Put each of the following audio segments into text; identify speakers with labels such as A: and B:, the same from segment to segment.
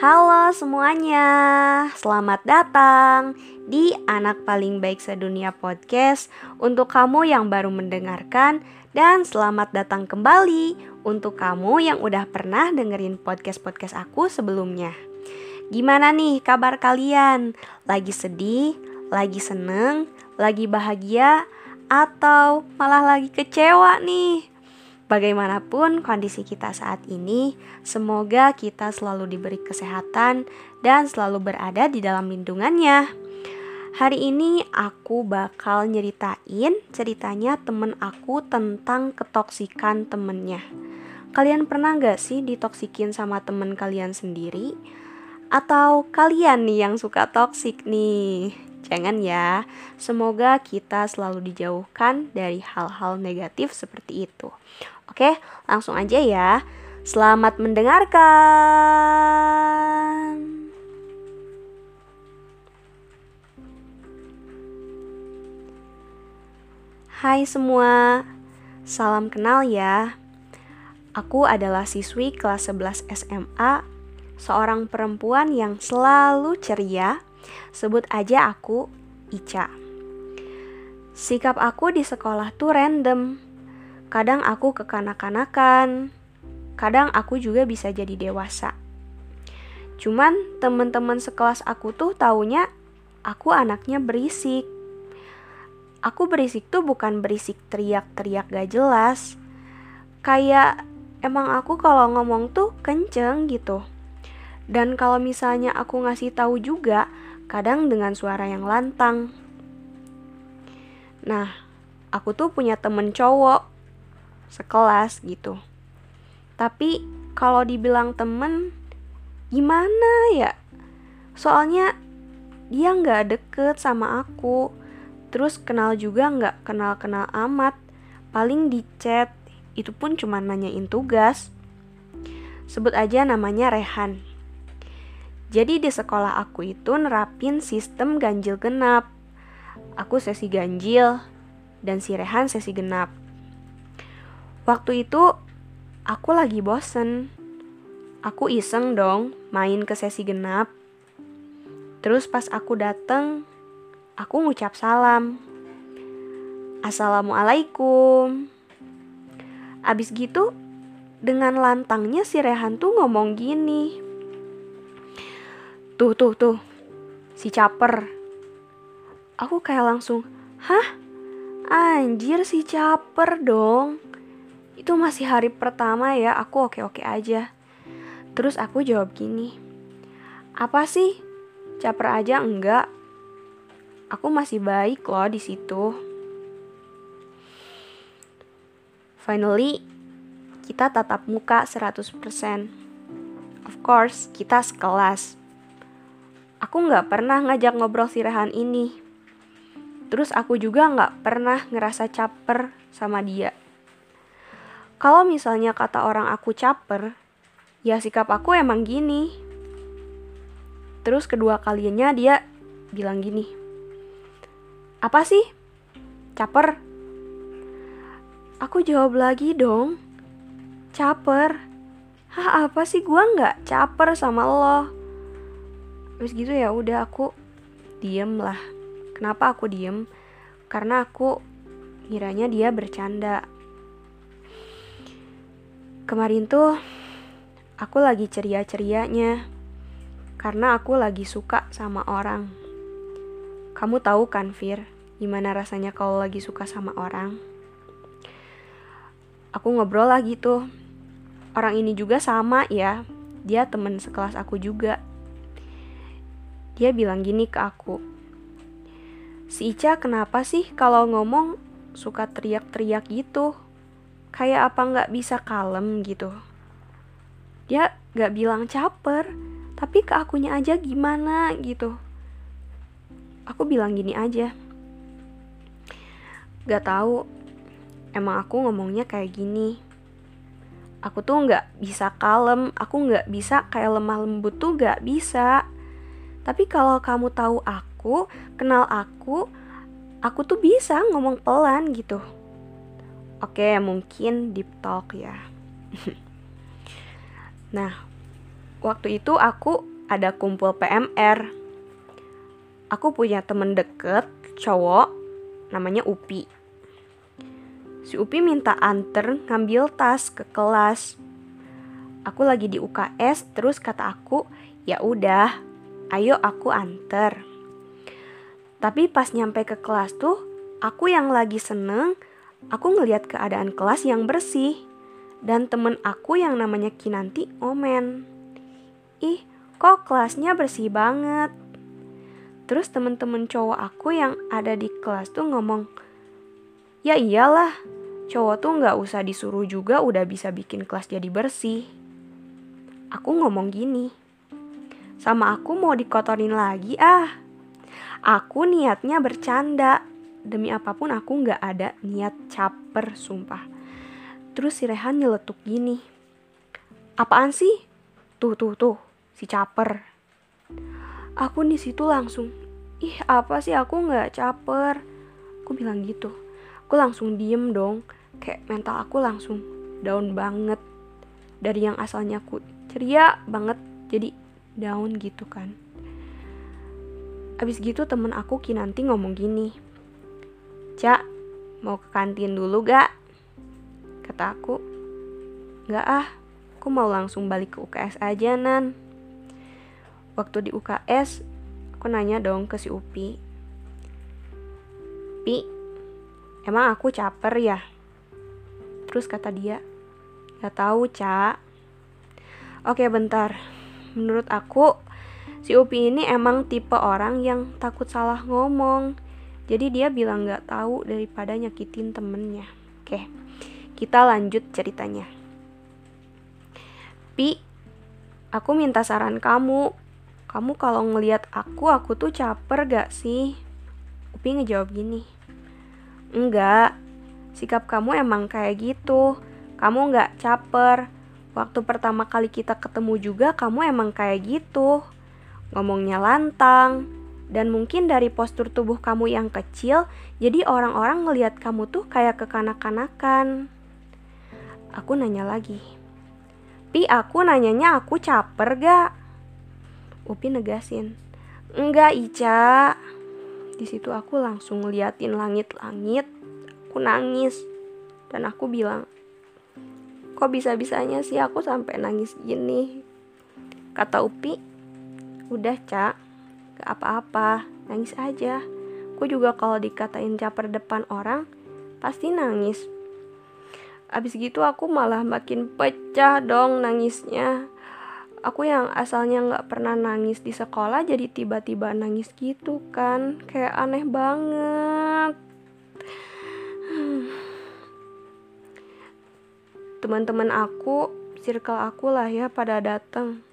A: Halo semuanya, selamat datang di Anak Paling Baik Sedunia Podcast untuk kamu yang baru mendengarkan dan selamat datang kembali untuk kamu yang udah pernah dengerin podcast-podcast aku sebelumnya. Gimana nih kabar kalian? Lagi sedih? Lagi seneng? Lagi bahagia? Atau malah lagi kecewa nih? Bagaimanapun kondisi kita saat ini, semoga kita selalu diberi kesehatan dan selalu berada di dalam lindungannya. Hari ini aku bakal nyeritain ceritanya temen aku tentang ketoksikan temennya. Kalian pernah gak sih ditoksikin sama temen kalian sendiri? Atau kalian nih yang suka toksik nih? Jangan ya, semoga kita selalu dijauhkan dari hal-hal negatif seperti itu. Oke, langsung aja ya. Selamat mendengarkan. Hai semua, salam kenal ya. Aku adalah siswi kelas 11 SMA, seorang perempuan yang selalu ceria. Sebut aja aku Ica. Sikap aku di sekolah tuh random Kadang aku kekanak-kanakan, kadang aku juga bisa jadi dewasa. Cuman teman-teman sekelas aku tuh taunya aku anaknya berisik. Aku berisik tuh bukan berisik teriak-teriak gak jelas. Kayak emang aku kalau ngomong tuh kenceng gitu. Dan kalau misalnya aku ngasih tahu juga, kadang dengan suara yang lantang. Nah, aku tuh punya temen cowok sekelas gitu. Tapi kalau dibilang temen, gimana ya? Soalnya dia nggak deket sama aku. Terus kenal juga nggak kenal-kenal amat. Paling di chat, itu pun cuma nanyain tugas. Sebut aja namanya Rehan. Jadi di sekolah aku itu nerapin sistem ganjil genap. Aku sesi ganjil dan si Rehan sesi genap. Waktu itu aku lagi bosen. Aku iseng dong main ke sesi genap. Terus pas aku dateng, aku ngucap salam. Assalamualaikum. Abis gitu, dengan lantangnya si Rehan tuh ngomong gini. Tuh, tuh, tuh, si caper. Aku kayak langsung, hah? Anjir si caper dong itu masih hari pertama ya, aku oke-oke aja. Terus aku jawab gini, apa sih? Caper aja enggak? Aku masih baik loh di situ. Finally, kita tatap muka 100%. Of course, kita sekelas. Aku nggak pernah ngajak ngobrol si Rehan ini. Terus aku juga nggak pernah ngerasa caper sama dia. Kalau misalnya kata orang aku caper, ya sikap aku emang gini. Terus kedua kalinya dia bilang gini. Apa sih? Caper? Aku jawab lagi dong. Caper? Hah apa sih gua nggak caper sama lo? Terus gitu ya udah aku diem lah. Kenapa aku diem? Karena aku kiranya dia bercanda Kemarin tuh aku lagi ceria-cerianya karena aku lagi suka sama orang. Kamu tahu kan, Fir, gimana rasanya kalau lagi suka sama orang? Aku ngobrol lagi tuh. Orang ini juga sama ya. Dia temen sekelas aku juga. Dia bilang gini ke aku. Si Ica kenapa sih kalau ngomong suka teriak-teriak gitu? kayak apa nggak bisa kalem gitu? Dia nggak bilang caper tapi ke akunya aja gimana gitu. Aku bilang gini aja. Gak tahu emang aku ngomongnya kayak gini. Aku tuh nggak bisa kalem aku nggak bisa kayak lemah lembut tuh nggak bisa tapi kalau kamu tahu aku kenal aku aku tuh bisa ngomong pelan gitu Oke, mungkin deep talk ya. nah, waktu itu aku ada kumpul PMR. Aku punya temen deket, cowok, namanya Upi. Si Upi minta anter ngambil tas ke kelas. Aku lagi di UKS, terus kata aku, ya udah, ayo aku anter. Tapi pas nyampe ke kelas tuh, aku yang lagi seneng, aku ngeliat keadaan kelas yang bersih. Dan temen aku yang namanya Kinanti omen. Ih, kok kelasnya bersih banget. Terus temen-temen cowok aku yang ada di kelas tuh ngomong, ya iyalah, cowok tuh nggak usah disuruh juga udah bisa bikin kelas jadi bersih. Aku ngomong gini, sama aku mau dikotorin lagi ah. Aku niatnya bercanda, demi apa pun aku nggak ada niat caper sumpah. Terus si Rehan nyeletuk gini, apaan sih? Tuh tuh tuh, si caper. Aku di situ langsung, ih apa sih aku nggak caper? Aku bilang gitu. Aku langsung diem dong, kayak mental aku langsung down banget. Dari yang asalnya aku ceria banget, jadi down gitu kan. Abis gitu temen aku Kinanti ngomong gini, Cak, mau ke kantin dulu gak? Kata aku, Gak ah, aku mau langsung balik ke UKS aja Nan waktu di UKS aku nanya dong ke si Upi Pi emang aku caper ya terus kata dia gak tahu cak oke bentar menurut aku si Upi ini emang tipe orang yang takut salah ngomong. Jadi dia bilang gak tahu daripada nyakitin temennya. Oke kita lanjut ceritanya. Pi aku minta saran kamu. Kamu kalau ngelihat aku, aku tuh caper gak sih? Upi ngejawab gini, enggak, sikap kamu emang kayak gitu, kamu gak caper. Waktu pertama kali kita ketemu juga kamu emang kayak gitu, ngomongnya lantang, dan mungkin dari postur tubuh kamu yang kecil, jadi orang-orang ngelihat kamu tuh kayak kekanak-kanakan. Aku nanya lagi, Pi aku nanyanya aku caper gak? Upi negasin, enggak Ica. Di situ aku langsung ngeliatin langit-langit, aku nangis dan aku bilang, kok bisa-bisanya sih aku sampai nangis gini? Kata Upi, udah cak, gak apa-apa, nangis aja. Aku juga kalau dikatain caper depan orang, pasti nangis. Abis gitu aku malah makin pecah dong nangisnya aku yang asalnya nggak pernah nangis di sekolah jadi tiba-tiba nangis gitu kan kayak aneh banget teman-teman aku circle aku lah ya pada datang.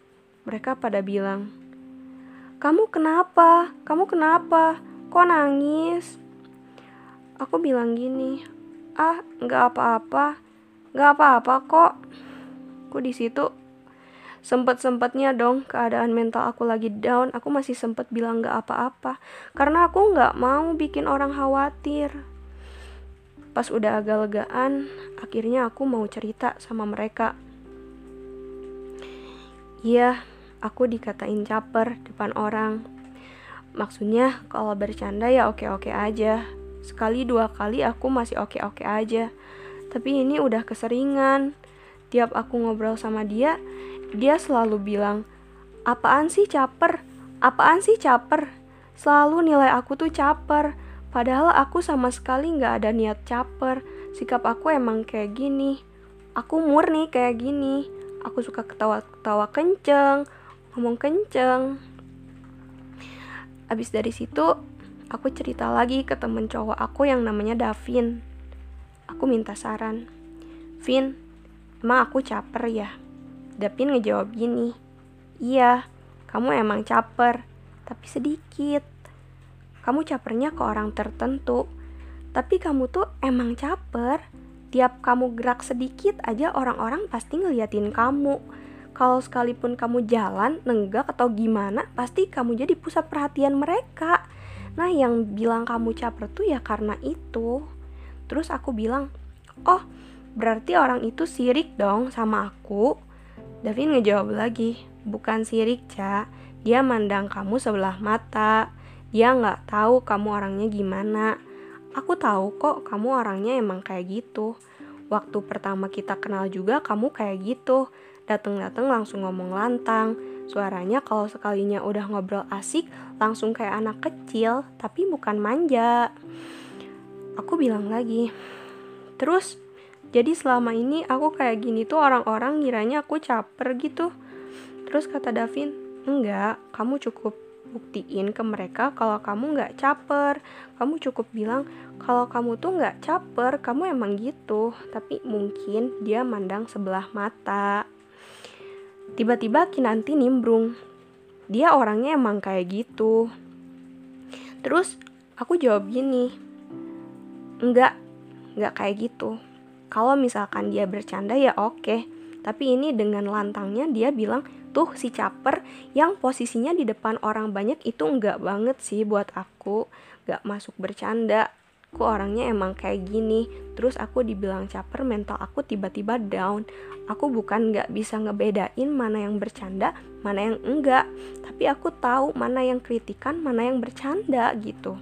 A: Mereka pada bilang kamu kenapa? Kamu kenapa? Kok nangis? Aku bilang gini ah nggak apa-apa. Nggak apa-apa kok. Aku di situ sempet-sempetnya dong keadaan mental aku lagi down. Aku masih sempet bilang gak apa-apa. Karena aku gak mau bikin orang khawatir pas udah agak legaan akhirnya aku mau cerita sama mereka iya aku dikatain caper depan orang maksudnya kalau bercanda ya oke-oke aja sekali dua kali aku masih oke-oke aja tapi ini udah keseringan tiap aku ngobrol sama dia dia selalu bilang, apaan sih caper? Apaan sih caper? Selalu nilai aku tuh caper. Padahal aku sama sekali nggak ada niat caper. Sikap aku emang kayak gini. Aku murni kayak gini. Aku suka ketawa-ketawa kenceng, ngomong kenceng. Abis dari situ, aku cerita lagi ke temen cowok aku yang namanya Davin. Aku minta saran. Vin, emang aku caper ya? Dapin ngejawab gini, Iya, kamu emang caper, tapi sedikit. Kamu capernya ke orang tertentu, tapi kamu tuh emang caper. Tiap kamu gerak sedikit aja orang-orang pasti ngeliatin kamu. Kalau sekalipun kamu jalan, nenggak atau gimana, pasti kamu jadi pusat perhatian mereka. Nah, yang bilang kamu caper tuh ya karena itu. Terus aku bilang, oh berarti orang itu sirik dong sama aku. Davin ngejawab lagi, bukan sirik, Ca. Dia mandang kamu sebelah mata. Dia nggak tahu kamu orangnya gimana. Aku tahu kok kamu orangnya emang kayak gitu. Waktu pertama kita kenal juga kamu kayak gitu. Dateng-dateng langsung ngomong lantang. Suaranya kalau sekalinya udah ngobrol asik langsung kayak anak kecil, tapi bukan manja. Aku bilang lagi, terus jadi selama ini aku kayak gini tuh orang-orang ngiranya aku caper gitu. Terus kata Davin, enggak, kamu cukup buktiin ke mereka kalau kamu nggak caper. Kamu cukup bilang kalau kamu tuh nggak caper, kamu emang gitu. Tapi mungkin dia mandang sebelah mata. Tiba-tiba Kinanti nimbrung. Dia orangnya emang kayak gitu. Terus aku jawab gini, enggak, enggak kayak gitu kalau misalkan dia bercanda ya oke tapi ini dengan lantangnya dia bilang tuh si caper yang posisinya di depan orang banyak itu enggak banget sih buat aku. Gak masuk bercanda. Aku orangnya emang kayak gini. Terus aku dibilang caper mental aku tiba-tiba down. Aku bukan gak bisa ngebedain mana yang bercanda mana yang enggak. Tapi aku tahu mana yang kritikan mana yang bercanda gitu.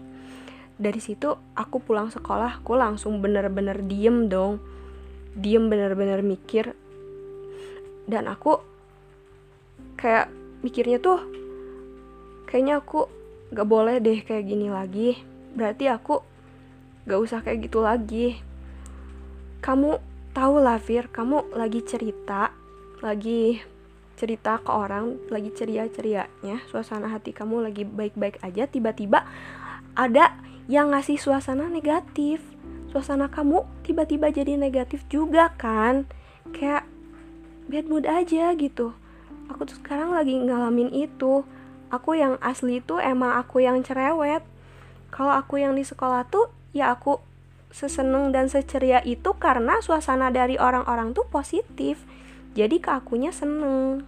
A: Dari situ aku pulang sekolah aku langsung bener-bener diem dong. Diem bener-bener mikir. Dan aku kayak mikirnya tuh kayaknya aku gak boleh deh kayak gini lagi. Berarti aku gak usah kayak gitu lagi. Kamu tahu lah Fir kamu lagi cerita lagi cerita ke orang lagi ceria-cerianya suasana hati kamu lagi baik-baik aja tiba-tiba ada yang ngasih suasana negatif. Suasana kamu tiba-tiba jadi negatif juga kan? Kayak bad mood aja gitu aku tuh sekarang lagi ngalamin itu. Aku yang asli itu emang aku yang cerewet. Kalau aku yang di sekolah tuh ya aku seseneng dan seceria itu karena suasana dari orang-orang tuh positif. Jadi ke akunya seneng.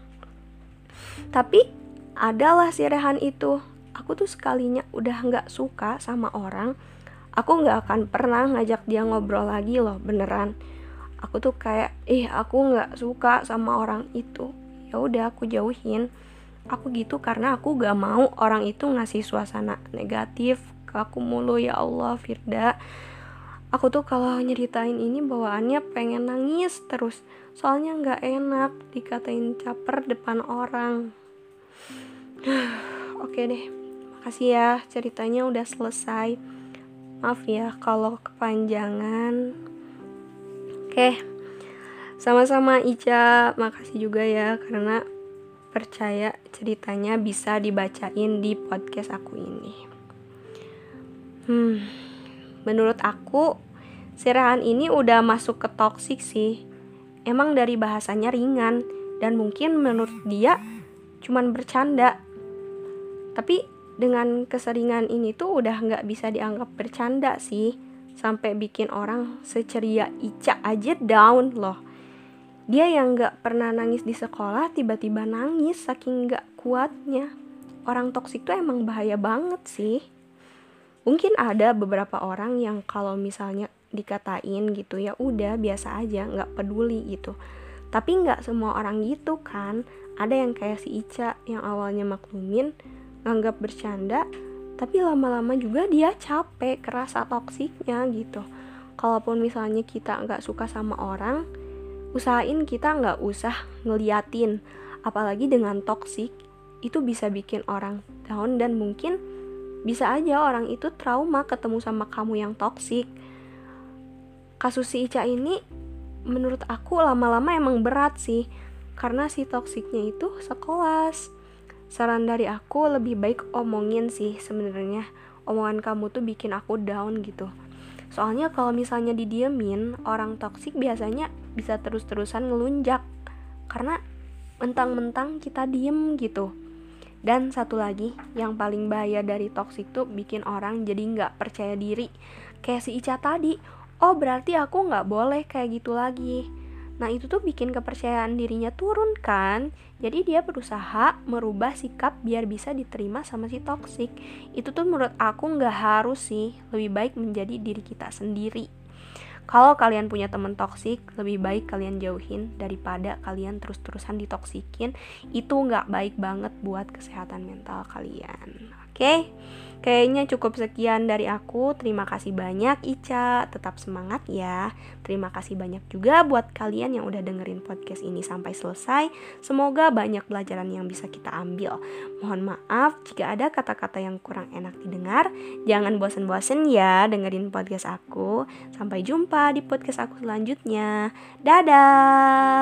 A: Tapi adalah si Rehan itu. Aku tuh sekalinya udah nggak suka sama orang. Aku nggak akan pernah ngajak dia ngobrol lagi loh beneran. Aku tuh kayak ih aku nggak suka sama orang itu ya udah aku jauhin. Aku gitu karena aku gak mau orang itu ngasih suasana negatif ke aku mulu. Ya Allah Firda. Aku tuh kalau nyeritain ini bawaannya pengen nangis terus. Soalnya nggak enak dikatain caper depan orang. Oke deh. Makasih ya ceritanya udah selesai. Maaf ya kalau kepanjangan. Oke. Sama-sama Ica, makasih juga ya karena percaya ceritanya bisa dibacain di podcast aku ini. Hmm. Menurut aku, sirahan ini udah masuk ke toxic sih. Emang dari bahasanya ringan dan mungkin menurut dia cuman bercanda. Tapi dengan keseringan ini tuh udah nggak bisa dianggap bercanda sih sampai bikin orang seceria Ica aja down loh dia yang nggak pernah nangis di sekolah tiba-tiba nangis saking nggak kuatnya. Orang toksik tuh emang bahaya banget sih. Mungkin ada beberapa orang yang kalau misalnya dikatain gitu ya udah biasa aja nggak peduli gitu. Tapi nggak semua orang gitu kan. Ada yang kayak si Ica yang awalnya maklumin nganggap bercanda tapi lama-lama juga dia capek kerasa toksiknya gitu. Kalaupun misalnya kita nggak suka sama orang usahain kita nggak usah ngeliatin apalagi dengan toksik itu bisa bikin orang down dan mungkin bisa aja orang itu trauma ketemu sama kamu yang toksik kasus si Ica ini menurut aku lama-lama emang berat sih karena si toksiknya itu sekelas. Saran dari aku lebih baik omongin sih sebenarnya. Omongan kamu tuh bikin aku down gitu soalnya kalau misalnya didiemin orang toksik biasanya bisa terus-terusan ngelunjak. Karena mentang-mentang kita diem gitu. Dan satu lagi yang paling bahaya dari toksik tuh bikin orang jadi nggak percaya diri. Kayak si Ica tadi oh berarti aku nggak boleh kayak gitu lagi Nah itu tuh bikin kepercayaan dirinya turun kan Jadi dia berusaha merubah sikap biar bisa diterima sama si toksik Itu tuh menurut aku nggak harus sih Lebih baik menjadi diri kita sendiri Kalau kalian punya temen toksik, lebih baik kalian jauhin daripada kalian terus-terusan ditoksikin. Itu nggak baik banget buat kesehatan mental kalian. Oke? Kayaknya cukup sekian dari aku. Terima kasih banyak Ica. Tetap semangat ya. Terima kasih banyak juga buat kalian yang udah dengerin podcast ini sampai selesai. Semoga banyak pelajaran yang bisa kita ambil. Mohon maaf jika ada kata-kata yang kurang enak didengar. Jangan bosen-bosen ya dengerin podcast aku. Sampai jumpa di podcast aku selanjutnya. Dadah.